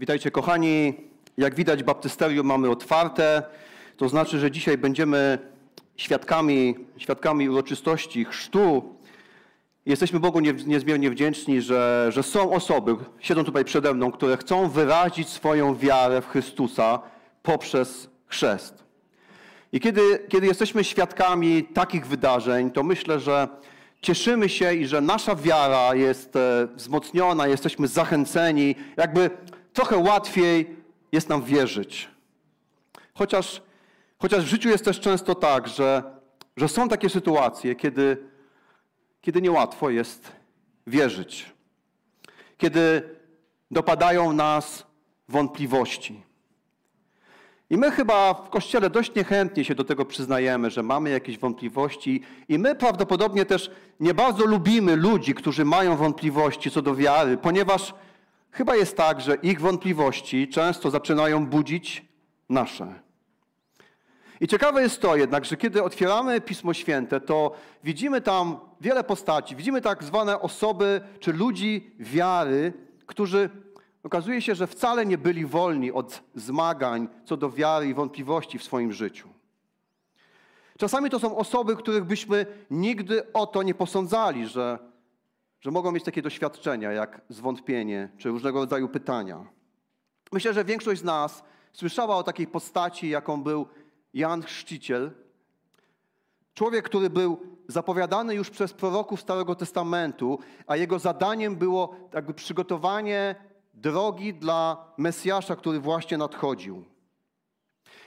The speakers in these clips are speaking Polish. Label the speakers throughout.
Speaker 1: Witajcie kochani. Jak widać baptysterium mamy otwarte. To znaczy, że dzisiaj będziemy świadkami, świadkami uroczystości chrztu. Jesteśmy Bogu niezmiernie wdzięczni, że, że są osoby, siedzą tutaj przede mną, które chcą wyrazić swoją wiarę w Chrystusa poprzez chrzest. I kiedy, kiedy jesteśmy świadkami takich wydarzeń, to myślę, że cieszymy się i że nasza wiara jest e, wzmocniona, jesteśmy zachęceni, jakby trochę łatwiej jest nam wierzyć. Chociaż, chociaż w życiu jest też często tak, że, że są takie sytuacje, kiedy, kiedy niełatwo jest wierzyć. Kiedy dopadają nas wątpliwości. I my chyba w Kościele dość niechętnie się do tego przyznajemy, że mamy jakieś wątpliwości, i my prawdopodobnie też nie bardzo lubimy ludzi, którzy mają wątpliwości co do wiary, ponieważ chyba jest tak, że ich wątpliwości często zaczynają budzić nasze. I ciekawe jest to jednak, że kiedy otwieramy Pismo Święte, to widzimy tam wiele postaci, widzimy tak zwane osoby czy ludzi wiary, którzy okazuje się, że wcale nie byli wolni od zmagań co do wiary i wątpliwości w swoim życiu. Czasami to są osoby, których byśmy nigdy o to nie posądzali, że, że mogą mieć takie doświadczenia jak zwątpienie czy różnego rodzaju pytania. Myślę, że większość z nas słyszała o takiej postaci, jaką był Jan Chrzciciel. Człowiek, który był zapowiadany już przez proroków Starego Testamentu, a jego zadaniem było jakby przygotowanie drogi dla Mesjasza, który właśnie nadchodził.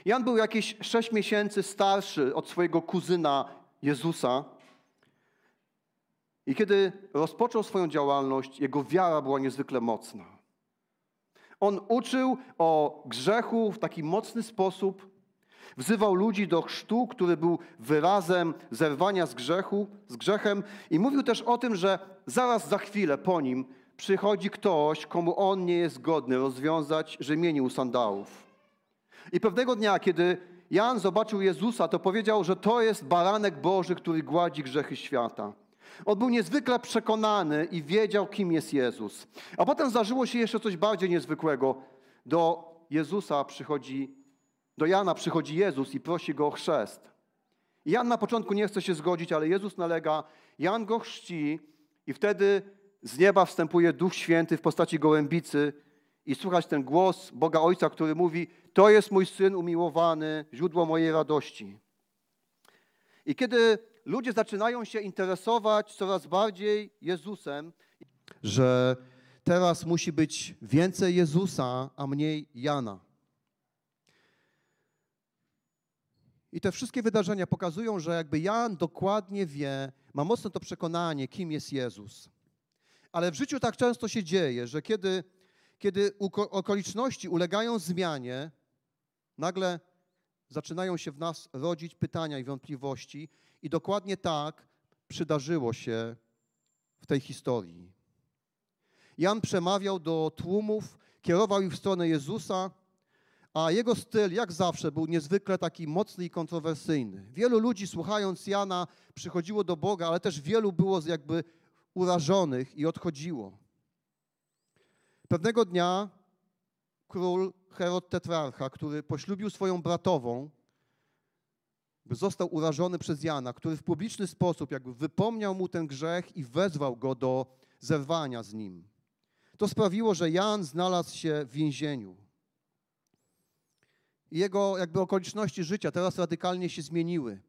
Speaker 1: Jan był jakieś sześć miesięcy starszy od swojego kuzyna Jezusa. I kiedy rozpoczął swoją działalność, jego wiara była niezwykle mocna. On uczył o grzechu w taki mocny sposób, wzywał ludzi do chrztu, który był wyrazem zerwania z grzechu, z grzechem i mówił też o tym, że zaraz za chwilę po nim przychodzi ktoś, komu on nie jest godny rozwiązać rzemieni u sandałów. I pewnego dnia, kiedy Jan zobaczył Jezusa, to powiedział, że to jest baranek Boży, który gładzi grzechy świata. On był niezwykle przekonany i wiedział, kim jest Jezus. A potem zdarzyło się jeszcze coś bardziej niezwykłego. Do Jezusa przychodzi, do Jana przychodzi Jezus i prosi go o chrzest. Jan na początku nie chce się zgodzić, ale Jezus nalega, Jan go chrzci i wtedy z nieba wstępuje Duch Święty w postaci gołębicy i słuchać ten głos Boga Ojca, który mówi: To jest mój syn umiłowany, źródło mojej radości. I kiedy ludzie zaczynają się interesować coraz bardziej Jezusem, że teraz musi być więcej Jezusa, a mniej Jana. I te wszystkie wydarzenia pokazują, że jakby Jan dokładnie wie, ma mocno to przekonanie, kim jest Jezus. Ale w życiu tak często się dzieje, że kiedy, kiedy okoliczności ulegają zmianie, nagle zaczynają się w nas rodzić pytania i wątpliwości, i dokładnie tak przydarzyło się w tej historii. Jan przemawiał do tłumów, kierował ich w stronę Jezusa, a jego styl, jak zawsze, był niezwykle taki mocny i kontrowersyjny. Wielu ludzi, słuchając Jana, przychodziło do Boga, ale też wielu było jakby urażonych i odchodziło. Pewnego dnia król Herod Tetrarcha, który poślubił swoją bratową, został urażony przez Jana, który w publiczny sposób jakby wypomniał mu ten grzech i wezwał go do zerwania z nim. To sprawiło, że Jan znalazł się w więzieniu. Jego jakby okoliczności życia teraz radykalnie się zmieniły.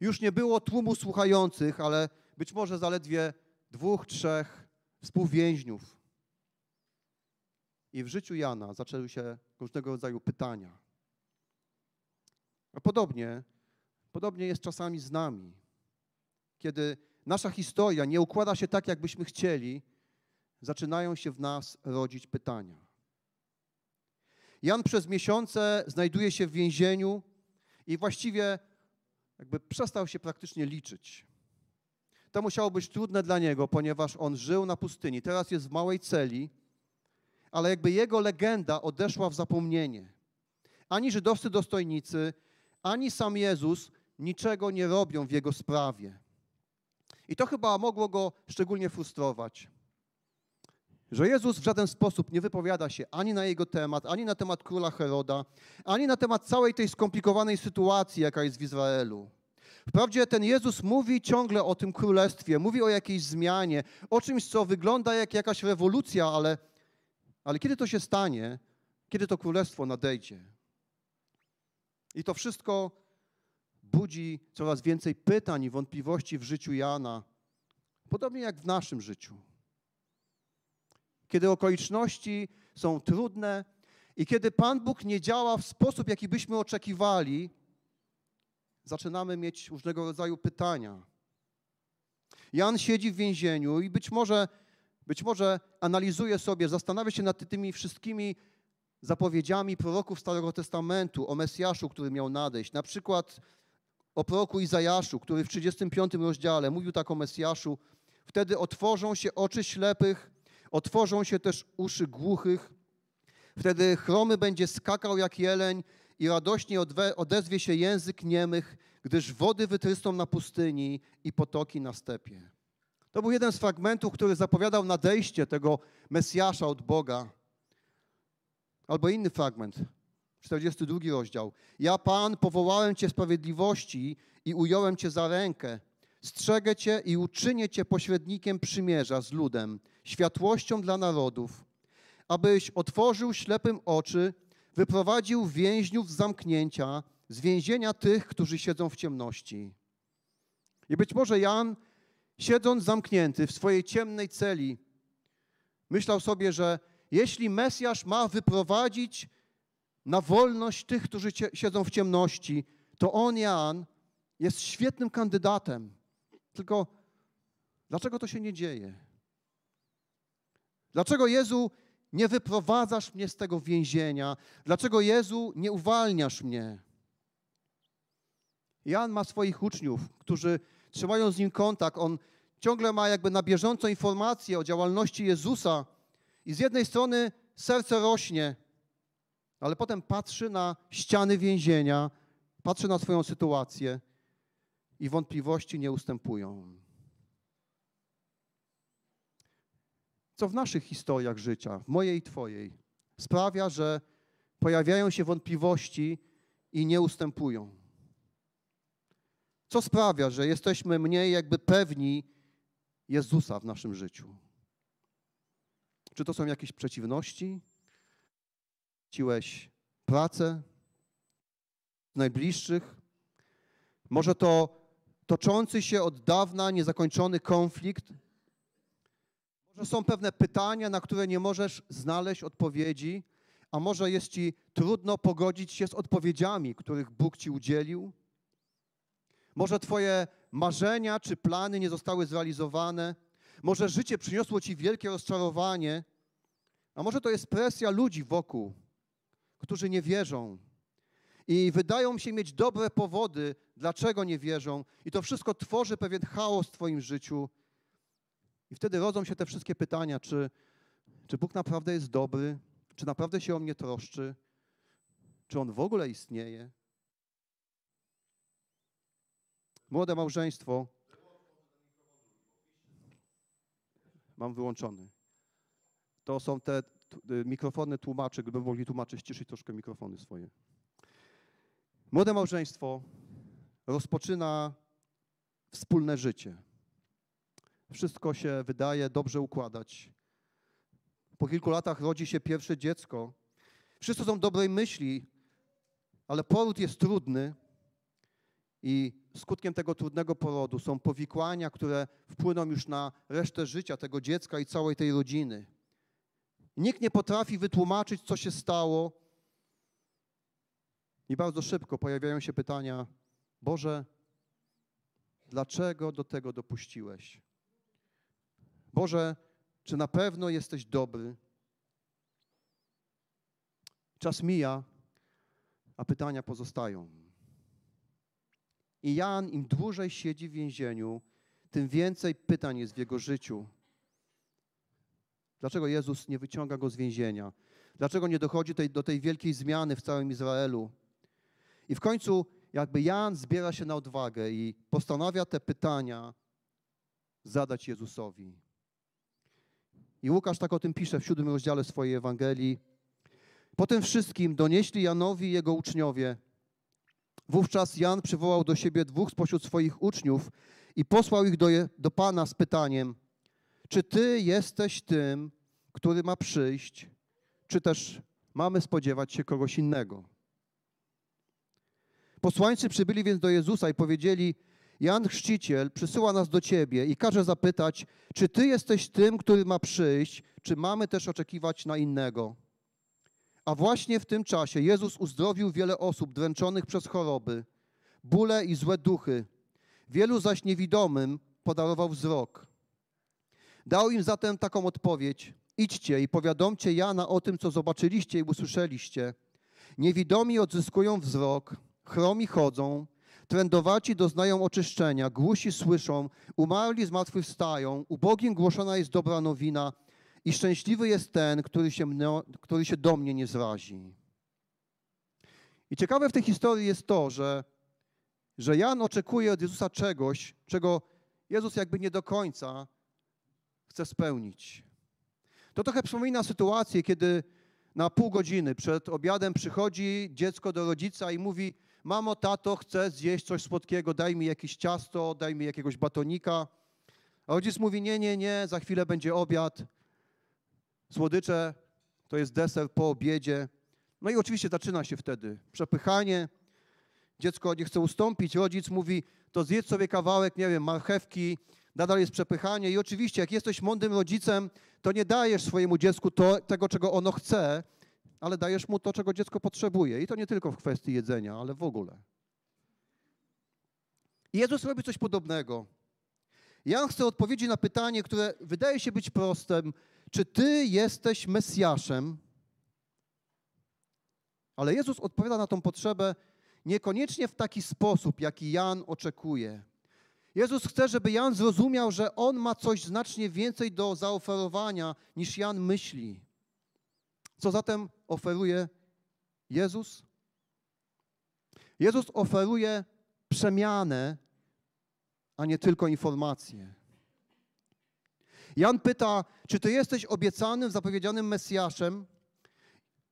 Speaker 1: Już nie było tłumu słuchających, ale być może zaledwie dwóch, trzech współwięźniów. I w życiu Jana zaczęły się różnego rodzaju pytania. A podobnie, podobnie jest czasami z nami. Kiedy nasza historia nie układa się tak, jakbyśmy chcieli, zaczynają się w nas rodzić pytania. Jan przez miesiące znajduje się w więzieniu i właściwie jakby przestał się praktycznie liczyć. To musiało być trudne dla niego, ponieważ on żył na pustyni. Teraz jest w małej celi, ale jakby jego legenda odeszła w zapomnienie. Ani żydowscy dostojnicy, ani sam Jezus niczego nie robią w jego sprawie. I to chyba mogło go szczególnie frustrować.
Speaker 2: że Jezus w żaden sposób nie wypowiada się ani na jego temat, ani na temat króla Heroda, ani na temat całej tej skomplikowanej sytuacji, jaka jest w Izraelu. Wprawdzie ten Jezus mówi ciągle o tym królestwie, mówi o jakiejś zmianie, o czymś, co wygląda jak jakaś rewolucja, ale, ale kiedy to się stanie, kiedy to królestwo nadejdzie? I to wszystko budzi coraz więcej pytań i wątpliwości w życiu Jana, podobnie jak w naszym życiu. Kiedy okoliczności są trudne i kiedy Pan Bóg nie działa w sposób, jaki byśmy oczekiwali, zaczynamy mieć różnego rodzaju pytania. Jan siedzi w więzieniu i być może, być może analizuje sobie, zastanawia się nad tymi wszystkimi zapowiedziami proroków Starego Testamentu o Mesjaszu, który miał nadejść. Na przykład o proroku Izajaszu, który w 35 rozdziale mówił tak o Mesjaszu. Wtedy otworzą się oczy ślepych, otworzą się też uszy głuchych. Wtedy chromy będzie skakał jak jeleń i radośnie odezwie się język niemych, gdyż wody wytrysną na pustyni i potoki na stepie. To był jeden z fragmentów, który zapowiadał nadejście tego Mesjasza od Boga. Albo inny fragment, 42 rozdział. Ja, Pan, powołałem Cię sprawiedliwości i ująłem Cię za rękę. Strzegę Cię i uczynię Cię pośrednikiem przymierza z ludem, światłością dla narodów, abyś otworzył ślepym oczy, wyprowadził więźniów z zamknięcia, z więzienia tych, którzy siedzą w ciemności. I być może Jan, siedząc zamknięty w swojej ciemnej celi, myślał sobie, że jeśli Mesjasz ma wyprowadzić na wolność tych, którzy siedzą w ciemności, to on, Jan, jest świetnym kandydatem. Tylko dlaczego to się nie dzieje? Dlaczego Jezu nie wyprowadzasz mnie z tego więzienia? Dlaczego Jezu nie uwalniasz mnie? Jan ma swoich uczniów, którzy trzymają z nim kontakt. On ciągle ma jakby na bieżąco informacje o działalności Jezusa. I z jednej strony serce rośnie, ale potem patrzy na ściany więzienia, patrzy na swoją sytuację i wątpliwości nie ustępują. Co w naszych historiach życia, w mojej i Twojej, sprawia, że pojawiają się wątpliwości i nie ustępują. Co sprawia, że jesteśmy mniej jakby pewni Jezusa w naszym życiu? Czy to są jakieś przeciwności? Straciłeś pracę, najbliższych? Może to toczący się od dawna niezakończony konflikt? Może są pewne pytania, na które nie możesz znaleźć odpowiedzi, a może jest ci trudno pogodzić się z odpowiedziami, których Bóg ci udzielił? Może Twoje marzenia czy plany nie zostały zrealizowane. Może życie przyniosło Ci wielkie rozczarowanie. A może to jest presja ludzi wokół, którzy nie wierzą. I wydają się mieć dobre powody, dlaczego nie wierzą. I to wszystko tworzy pewien chaos w Twoim życiu. I wtedy rodzą się te wszystkie pytania, czy, czy Bóg naprawdę jest dobry, czy naprawdę się o mnie troszczy, czy On w ogóle istnieje. Młode małżeństwo. Mam wyłączony. To są te mikrofony tłumaczy, gdyby mogli tłumaczyć, ciszyć troszkę mikrofony swoje. Młode małżeństwo rozpoczyna wspólne życie. Wszystko się wydaje dobrze układać. Po kilku latach rodzi się pierwsze dziecko. Wszyscy są dobrej myśli, ale poród jest trudny i skutkiem tego trudnego porodu są powikłania, które wpłyną już na resztę życia tego dziecka i całej tej rodziny. Nikt nie potrafi wytłumaczyć, co się stało. I bardzo szybko pojawiają się pytania: Boże, dlaczego do tego dopuściłeś? Boże, czy na pewno jesteś dobry? Czas mija, a pytania pozostają. I Jan, im dłużej siedzi w więzieniu, tym więcej pytań jest w jego życiu. Dlaczego Jezus nie wyciąga go z więzienia? Dlaczego nie dochodzi tej, do tej wielkiej zmiany w całym Izraelu? I w końcu, jakby Jan zbiera się na odwagę i postanawia te pytania zadać Jezusowi. I Łukasz tak o tym pisze w siódmym rozdziale swojej Ewangelii. Po tym wszystkim donieśli Janowi jego uczniowie. Wówczas Jan przywołał do siebie dwóch spośród swoich uczniów i posłał ich do, do Pana z pytaniem, czy Ty jesteś tym, który ma przyjść, czy też mamy spodziewać się kogoś innego? Posłańcy przybyli więc do Jezusa i powiedzieli, Jan Chrzciciel przysyła nas do Ciebie i każe zapytać, czy Ty jesteś tym, który ma przyjść, czy mamy też oczekiwać na innego? A właśnie w tym czasie Jezus uzdrowił wiele osób dręczonych przez choroby, bóle i złe duchy. Wielu zaś niewidomym podarował wzrok. Dał im zatem taką odpowiedź: Idźcie i powiadomcie Jana o tym, co zobaczyliście i usłyszeliście. Niewidomi odzyskują wzrok, chromi chodzą, trędowaci doznają oczyszczenia, głusi słyszą, umarli zmartwychwstają, ubogim głoszona jest dobra nowina i szczęśliwy jest ten, który się, mno, który się do mnie nie zrazi. I ciekawe w tej historii jest to, że, że Jan oczekuje od Jezusa czegoś, czego Jezus jakby nie do końca chce spełnić. To trochę przypomina sytuację, kiedy na pół godziny przed obiadem przychodzi dziecko do rodzica i mówi: Mamo, tato, chcę zjeść coś słodkiego, daj mi jakieś ciasto, daj mi jakiegoś batonika. A rodzic mówi: Nie, nie, nie, za chwilę będzie obiad. Słodycze to jest deser po obiedzie. No i oczywiście zaczyna się wtedy przepychanie. Dziecko nie chce ustąpić, rodzic mówi: To zjedz sobie kawałek, nie wiem, marchewki, nadal jest przepychanie. I oczywiście, jak jesteś mądrym rodzicem, to nie dajesz swojemu dziecku to, tego, czego ono chce, ale dajesz mu to, czego dziecko potrzebuje. I to nie tylko w kwestii jedzenia, ale w ogóle. Jezus robi coś podobnego. Jan chce odpowiedzi na pytanie, które wydaje się być prostym. Czy ty jesteś Mesjaszem? Ale Jezus odpowiada na tą potrzebę niekoniecznie w taki sposób, jaki Jan oczekuje. Jezus chce, żeby Jan zrozumiał, że on ma coś znacznie więcej do zaoferowania niż Jan myśli. Co zatem oferuje Jezus? Jezus oferuje przemianę, a nie tylko informacje. Jan pyta, czy ty jesteś obiecanym, zapowiedzianym Mesjaszem?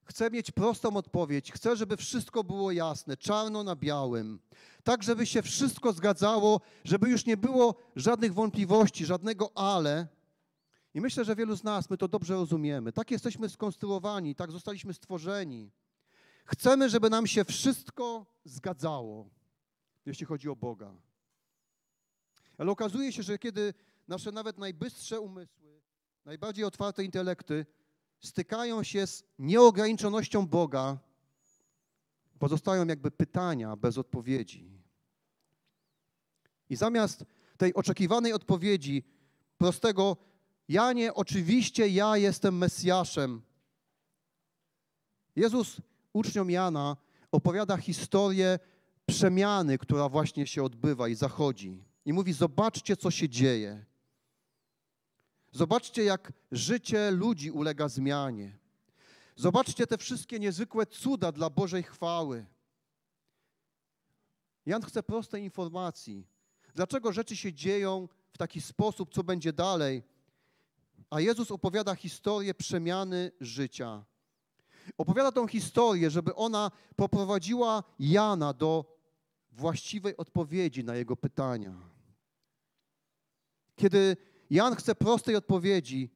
Speaker 2: Chcę mieć prostą odpowiedź. Chcę, żeby wszystko było jasne, czarno na białym. Tak, żeby się wszystko zgadzało, żeby już nie było żadnych wątpliwości, żadnego ale. I myślę, że wielu z nas, my to dobrze rozumiemy. Tak jesteśmy skonstruowani, tak zostaliśmy stworzeni. Chcemy, żeby nam się wszystko zgadzało, jeśli chodzi o Boga. Ale okazuje się, że kiedy nasze nawet najbystsze umysły, najbardziej otwarte intelekty stykają się z nieograniczonością Boga, pozostają jakby pytania bez odpowiedzi. I zamiast tej oczekiwanej odpowiedzi, prostego, ja nie, oczywiście ja jestem Mesjaszem, Jezus uczniom Jana opowiada historię przemiany, która właśnie się odbywa i zachodzi. I mówi: Zobaczcie, co się dzieje. Zobaczcie, jak życie ludzi ulega zmianie. Zobaczcie te wszystkie niezwykłe cuda dla Bożej chwały. Jan chce prostej informacji. Dlaczego rzeczy się dzieją w taki sposób, co będzie dalej? A Jezus opowiada historię przemiany życia. Opowiada tą historię, żeby ona poprowadziła Jana do właściwej odpowiedzi na jego pytania. Kiedy Jan chce prostej odpowiedzi.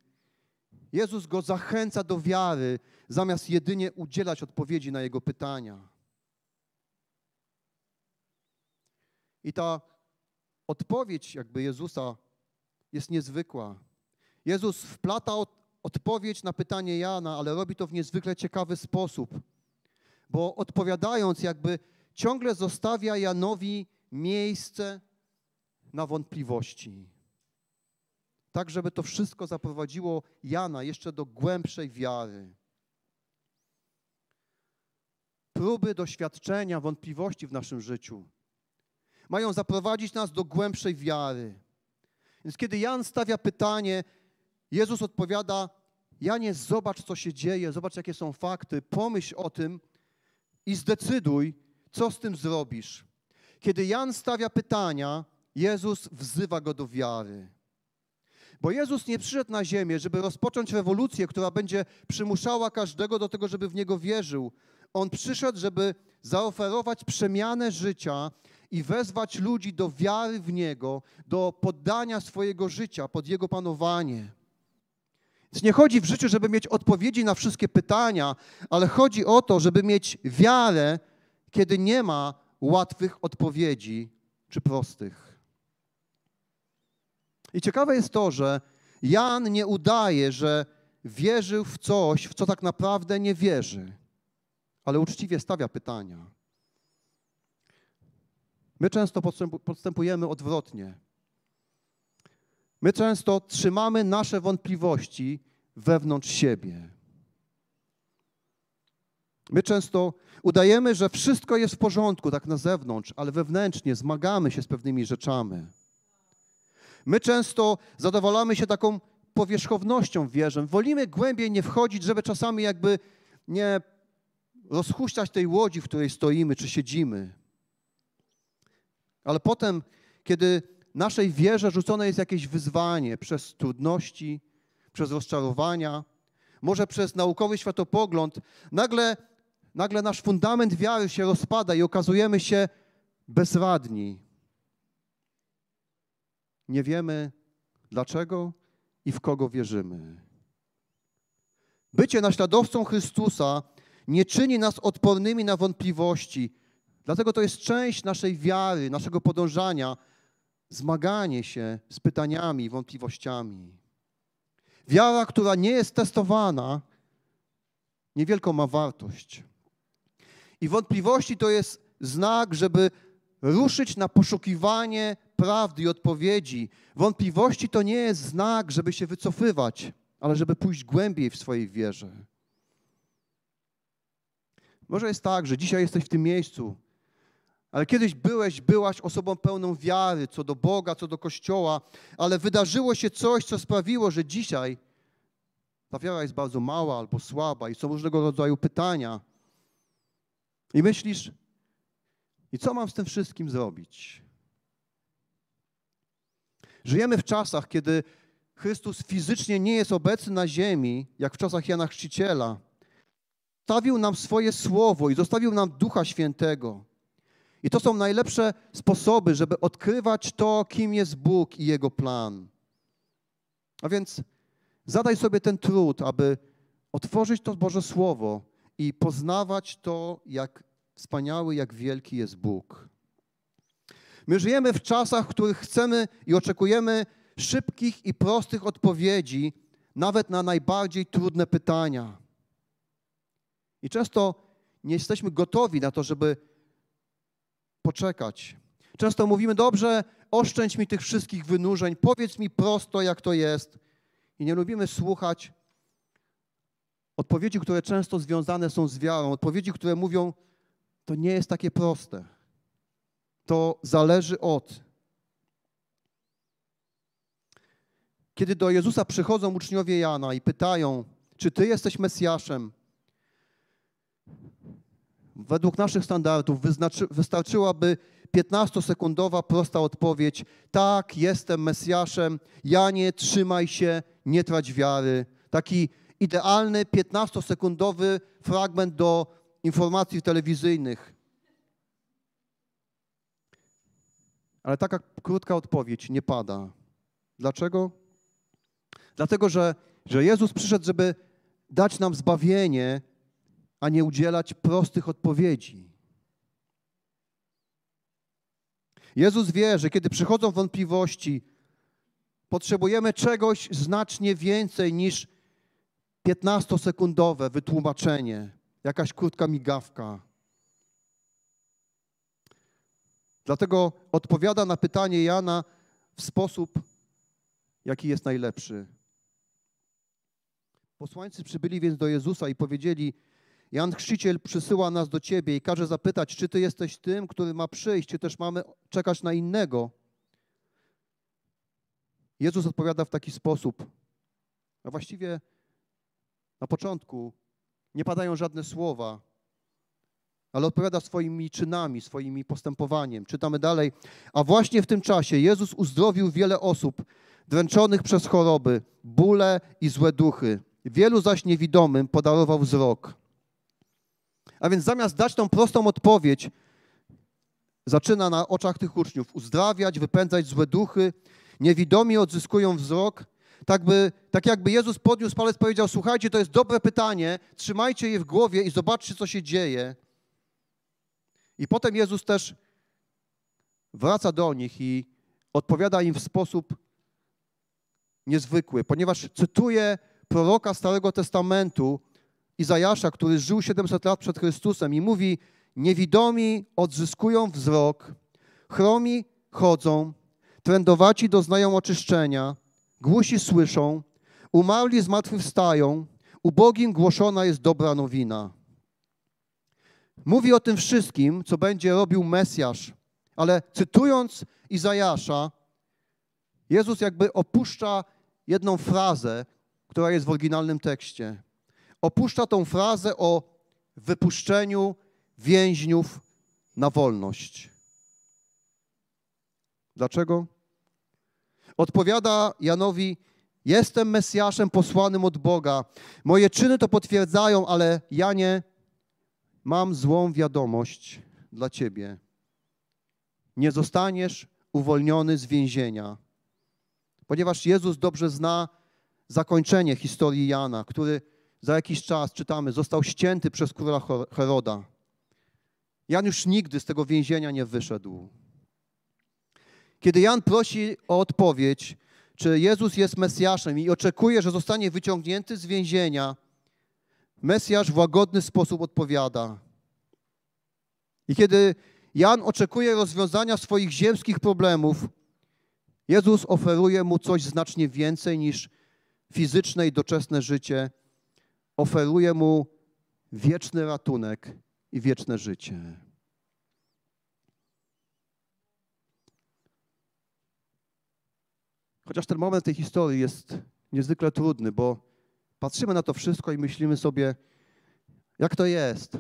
Speaker 2: Jezus go zachęca do wiary, zamiast jedynie udzielać odpowiedzi na jego pytania. I ta odpowiedź jakby Jezusa jest niezwykła. Jezus wplata od, odpowiedź na pytanie Jana, ale robi to w niezwykle ciekawy sposób, bo odpowiadając jakby ciągle zostawia Janowi miejsce na wątpliwości tak żeby to wszystko zaprowadziło Jana jeszcze do głębszej wiary. Próby doświadczenia, wątpliwości w naszym życiu mają zaprowadzić nas do głębszej wiary. Więc kiedy Jan stawia pytanie, Jezus odpowiada: Janie, zobacz, co się dzieje, zobacz, jakie są fakty, pomyśl o tym i zdecyduj, co z tym zrobisz. Kiedy Jan stawia pytania, Jezus wzywa go do wiary. Bo Jezus nie przyszedł na ziemię, żeby rozpocząć rewolucję, która będzie przymuszała każdego do tego, żeby w Niego wierzył. On przyszedł, żeby zaoferować przemianę życia i wezwać ludzi do wiary w Niego, do poddania swojego życia pod Jego panowanie. Więc nie chodzi w życiu, żeby mieć odpowiedzi na wszystkie pytania, ale chodzi o to, żeby mieć wiarę, kiedy nie ma łatwych odpowiedzi czy prostych. I ciekawe jest to, że Jan nie udaje, że wierzył w coś, w co tak naprawdę nie wierzy, ale uczciwie stawia pytania. My często postępujemy odwrotnie. My często trzymamy nasze wątpliwości wewnątrz siebie. My często udajemy, że wszystko jest w porządku, tak na zewnątrz, ale wewnętrznie zmagamy się z pewnymi rzeczami. My często zadowalamy się taką powierzchownością wierzę. Wolimy głębiej nie wchodzić, żeby czasami jakby nie rozhuśtać tej łodzi, w której stoimy czy siedzimy. Ale potem, kiedy naszej wierze rzucone jest jakieś wyzwanie przez trudności, przez rozczarowania, może przez naukowy światopogląd, nagle, nagle nasz fundament wiary się rozpada i okazujemy się bezradni. Nie wiemy dlaczego i w kogo wierzymy. Bycie naśladowcą Chrystusa nie czyni nas odpornymi na wątpliwości. Dlatego to jest część naszej wiary, naszego podążania, zmaganie się z pytaniami, wątpliwościami. Wiara, która nie jest testowana, niewielką ma wartość. I wątpliwości to jest znak, żeby ruszyć na poszukiwanie prawdy i odpowiedzi. Wątpliwości to nie jest znak, żeby się wycofywać, ale żeby pójść głębiej w swojej wierze. Może jest tak, że dzisiaj jesteś w tym miejscu, ale kiedyś byłeś, byłaś osobą pełną wiary co do Boga, co do Kościoła, ale wydarzyło się coś, co sprawiło, że dzisiaj ta wiara jest bardzo mała albo słaba i są różnego rodzaju pytania. I myślisz, i co mam z tym wszystkim zrobić? Żyjemy w czasach, kiedy Chrystus fizycznie nie jest obecny na ziemi, jak w czasach Jana Chrzciciela. Stawił nam swoje słowo i zostawił nam Ducha Świętego. I to są najlepsze sposoby, żeby odkrywać to, kim jest Bóg i Jego plan. A więc zadaj sobie ten trud, aby otworzyć to Boże Słowo i poznawać to, jak wspaniały, jak wielki jest Bóg. My żyjemy w czasach, w których chcemy i oczekujemy szybkich i prostych odpowiedzi, nawet na najbardziej trudne pytania. I często nie jesteśmy gotowi na to, żeby poczekać. Często mówimy, dobrze, oszczędź mi tych wszystkich wynurzeń, powiedz mi prosto, jak to jest. I nie lubimy słuchać odpowiedzi, które często związane są z wiarą, odpowiedzi, które mówią, to nie jest takie proste. To zależy od. Kiedy do Jezusa przychodzą uczniowie Jana i pytają, czy Ty jesteś Mesjaszem, według naszych standardów wystarczyłaby 15-sekundowa prosta odpowiedź: Tak, jestem Mesjaszem, Janie, trzymaj się, nie trać wiary. Taki idealny 15-sekundowy fragment do informacji telewizyjnych. Ale taka krótka odpowiedź nie pada. Dlaczego? Dlatego, że, że Jezus przyszedł, żeby dać nam zbawienie, a nie udzielać prostych odpowiedzi. Jezus wie, że kiedy przychodzą wątpliwości, potrzebujemy czegoś znacznie więcej niż 15-sekundowe wytłumaczenie, jakaś krótka migawka. Dlatego odpowiada na pytanie Jana w sposób, jaki jest najlepszy. Posłańcy przybyli więc do Jezusa i powiedzieli: Jan Chrzciciel przysyła nas do Ciebie i każe zapytać, czy Ty jesteś tym, który ma przyjść, czy też mamy czekać na innego. Jezus odpowiada w taki sposób. A właściwie na początku nie padają żadne słowa, ale odpowiada swoimi czynami, swoimi postępowaniem. Czytamy dalej. A właśnie w tym czasie Jezus uzdrowił wiele osób, dręczonych przez choroby, bóle i złe duchy. Wielu zaś niewidomym podarował wzrok. A więc zamiast dać tą prostą odpowiedź, zaczyna na oczach tych uczniów uzdrawiać, wypędzać złe duchy, niewidomi odzyskują wzrok, tak, by, tak jakby Jezus podniósł palec powiedział, słuchajcie, to jest dobre pytanie, trzymajcie je w głowie i zobaczcie, co się dzieje. I potem Jezus też wraca do nich i odpowiada im w sposób niezwykły, ponieważ cytuje proroka Starego Testamentu, Izajasza, który żył 700 lat przed Chrystusem i mówi, niewidomi odzyskują wzrok, chromi chodzą, trędowaci doznają oczyszczenia, głusi słyszą, umarli zmartwychwstają, ubogim głoszona jest dobra nowina. Mówi o tym wszystkim, co będzie robił Mesjasz, ale cytując Izajasza, Jezus jakby opuszcza jedną frazę, która jest w oryginalnym tekście. Opuszcza tą frazę o wypuszczeniu więźniów na wolność. Dlaczego? Odpowiada Janowi: Jestem Mesjaszem posłanym od Boga. Moje czyny to potwierdzają, ale Janie, mam złą wiadomość dla ciebie. Nie zostaniesz uwolniony z więzienia, ponieważ Jezus dobrze zna zakończenie historii Jana, który za jakiś czas, czytamy, został ścięty przez króla Heroda. Jan już nigdy z tego więzienia nie wyszedł. Kiedy Jan prosi o odpowiedź, czy Jezus jest Mesjaszem i oczekuje, że zostanie wyciągnięty z więzienia, Mesjasz w łagodny sposób odpowiada. I kiedy Jan oczekuje rozwiązania swoich ziemskich problemów, Jezus oferuje mu coś znacznie więcej niż fizyczne i doczesne życie. Oferuje mu wieczny ratunek i wieczne życie. Chociaż ten moment tej historii jest niezwykle trudny, bo patrzymy na to wszystko i myślimy sobie, jak to jest.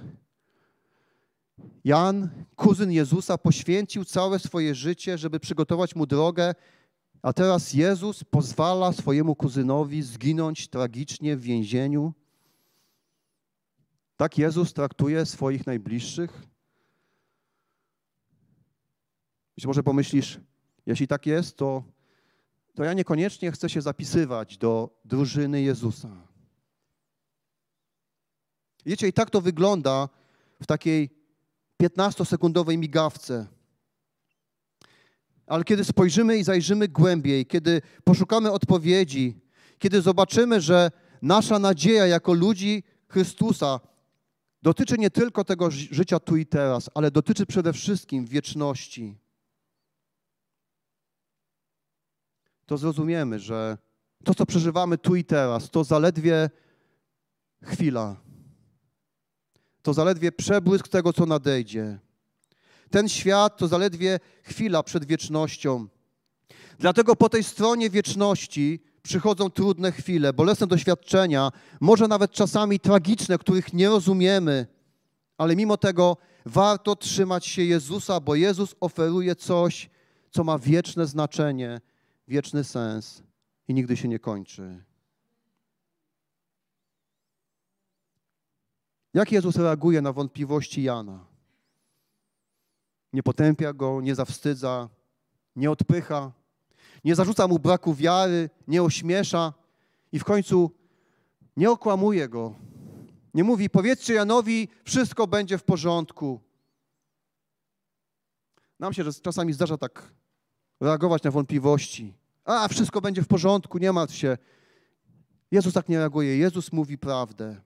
Speaker 2: Jan, kuzyn Jezusa, poświęcił całe swoje życie, żeby przygotować mu drogę, a teraz Jezus pozwala swojemu kuzynowi zginąć tragicznie w więzieniu. Tak Jezus traktuje swoich najbliższych? Być może pomyślisz, jeśli tak jest, to to ja niekoniecznie chcę się zapisywać do drużyny Jezusa. Wiecie, i tak to wygląda w takiej 15-sekundowej migawce. Ale kiedy spojrzymy i zajrzymy głębiej, kiedy poszukamy odpowiedzi, kiedy zobaczymy, że nasza nadzieja jako ludzi Chrystusa dotyczy nie tylko tego życia tu i teraz, ale dotyczy przede wszystkim wieczności. to zrozumiemy, że to, co przeżywamy tu i teraz, to zaledwie chwila. To zaledwie przebłysk tego, co nadejdzie. Ten świat to zaledwie chwila przed wiecznością. Dlatego po tej stronie wieczności przychodzą trudne chwile, bolesne doświadczenia, może nawet czasami tragiczne, których nie rozumiemy, ale mimo tego warto trzymać się Jezusa, bo Jezus oferuje coś, co ma wieczne znaczenie wieczny sens i nigdy się nie kończy. Jak Jezus reaguje na wątpliwości Jana? Nie potępia go, nie zawstydza, nie odpycha, nie zarzuca mu braku wiary, nie ośmiesza i w końcu nie okłamuje go. Nie mówi, powiedzcie Janowi, wszystko będzie w porządku. Nam się czasami zdarza tak reagować na wątpliwości. A, wszystko będzie w porządku, nie martw się. Jezus tak nie reaguje. Jezus mówi prawdę.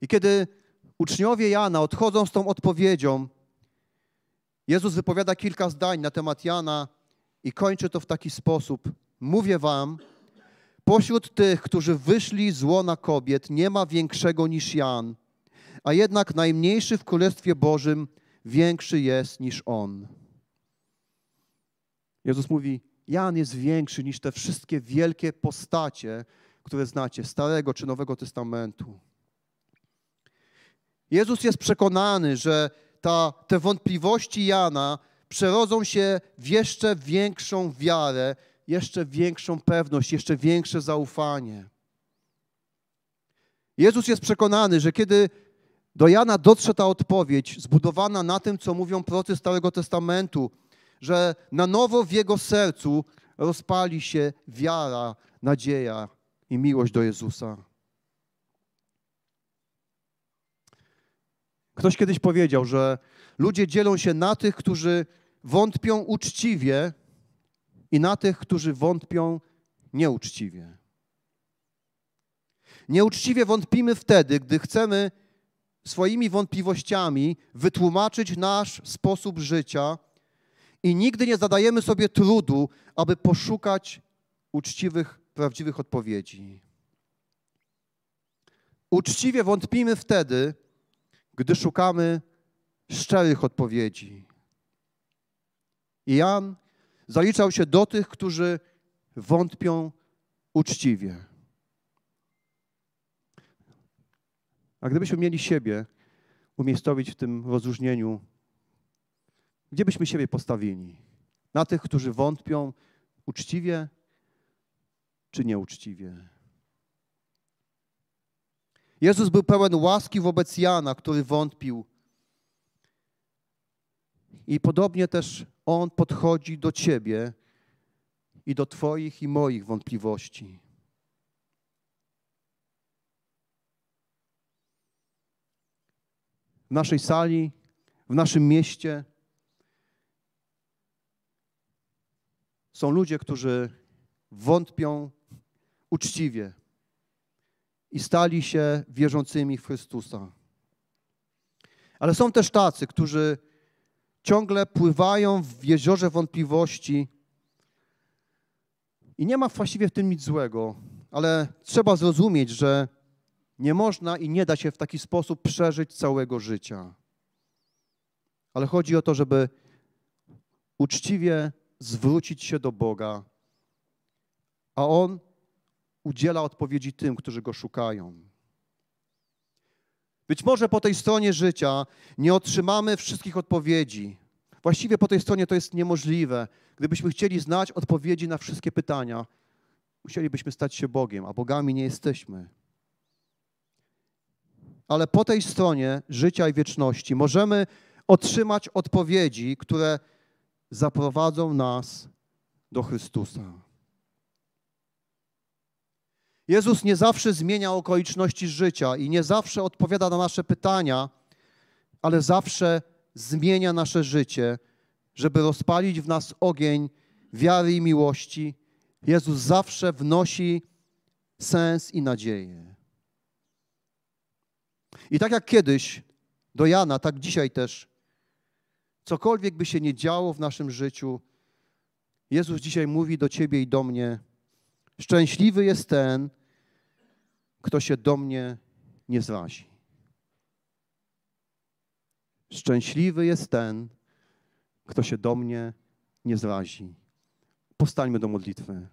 Speaker 2: I kiedy uczniowie Jana odchodzą z tą odpowiedzią, Jezus wypowiada kilka zdań na temat Jana i kończy to w taki sposób. Mówię wam, pośród tych, którzy wyszli z łona kobiet, nie ma większego niż Jan, a jednak najmniejszy w Królestwie Bożym większy jest niż on. Jezus mówi, Jan jest większy niż te wszystkie wielkie postacie, które znacie, Starego czy Nowego Testamentu. Jezus jest przekonany, że ta, te wątpliwości Jana przerodzą się w jeszcze większą wiarę, jeszcze większą pewność, jeszcze większe zaufanie. Jezus jest przekonany, że kiedy do Jana dotrze ta odpowiedź, zbudowana na tym, co mówią procy Starego Testamentu, że na nowo w jego sercu rozpali się wiara, nadzieja i miłość do Jezusa. Ktoś kiedyś powiedział, że ludzie dzielą się na tych, którzy wątpią uczciwie i na tych, którzy wątpią nieuczciwie. Nieuczciwie wątpimy wtedy, gdy chcemy swoimi wątpliwościami wytłumaczyć nasz sposób życia i nigdy nie zadajemy sobie trudu, aby poszukać uczciwych, prawdziwych odpowiedzi. Uczciwie wątpimy wtedy, gdy szukamy szczerych odpowiedzi. I Jan zaliczał się do tych, którzy wątpią uczciwie. A gdybyśmy mieli siebie umiejscowić w tym rozróżnieniu, gdzie byśmy siebie postawili? Na tych, którzy wątpią uczciwie czy nieuczciwie? Jezus był pełen łaski wobec Jana, który wątpił. I podobnie też On podchodzi do Ciebie i do Twoich i moich wątpliwości. w naszej sali, w naszym mieście. Są ludzie, którzy wątpią uczciwie i stali się wierzącymi w Chrystusa. Ale są też tacy, którzy ciągle pływają w jeziorze wątpliwości i nie ma właściwie w tym nic złego, ale trzeba zrozumieć, że nie można i nie da się w taki sposób przeżyć całego życia. Ale chodzi o to, żeby uczciwie zwrócić się do Boga, a On udziela odpowiedzi tym, którzy Go szukają. Być może po tej stronie życia nie otrzymamy wszystkich odpowiedzi. Właściwie po tej stronie to jest niemożliwe. Gdybyśmy chcieli znać odpowiedzi na wszystkie pytania, musielibyśmy stać się Bogiem, a bogami nie jesteśmy ale po tej stronie życia i wieczności możemy otrzymać odpowiedzi, które zaprowadzą nas do Chrystusa. Jezus nie zawsze zmienia okoliczności życia i nie zawsze odpowiada na nasze pytania, ale zawsze zmienia nasze życie, żeby rozpalić w nas ogień wiary i miłości. Jezus zawsze wnosi sens i nadzieję. I tak jak kiedyś do Jana, tak dzisiaj też, cokolwiek by się nie działo w naszym życiu, Jezus dzisiaj mówi do ciebie i do mnie: Szczęśliwy jest ten, kto się do mnie nie zrazi. Szczęśliwy jest ten, kto się do mnie nie zrazi. Powstańmy do modlitwy.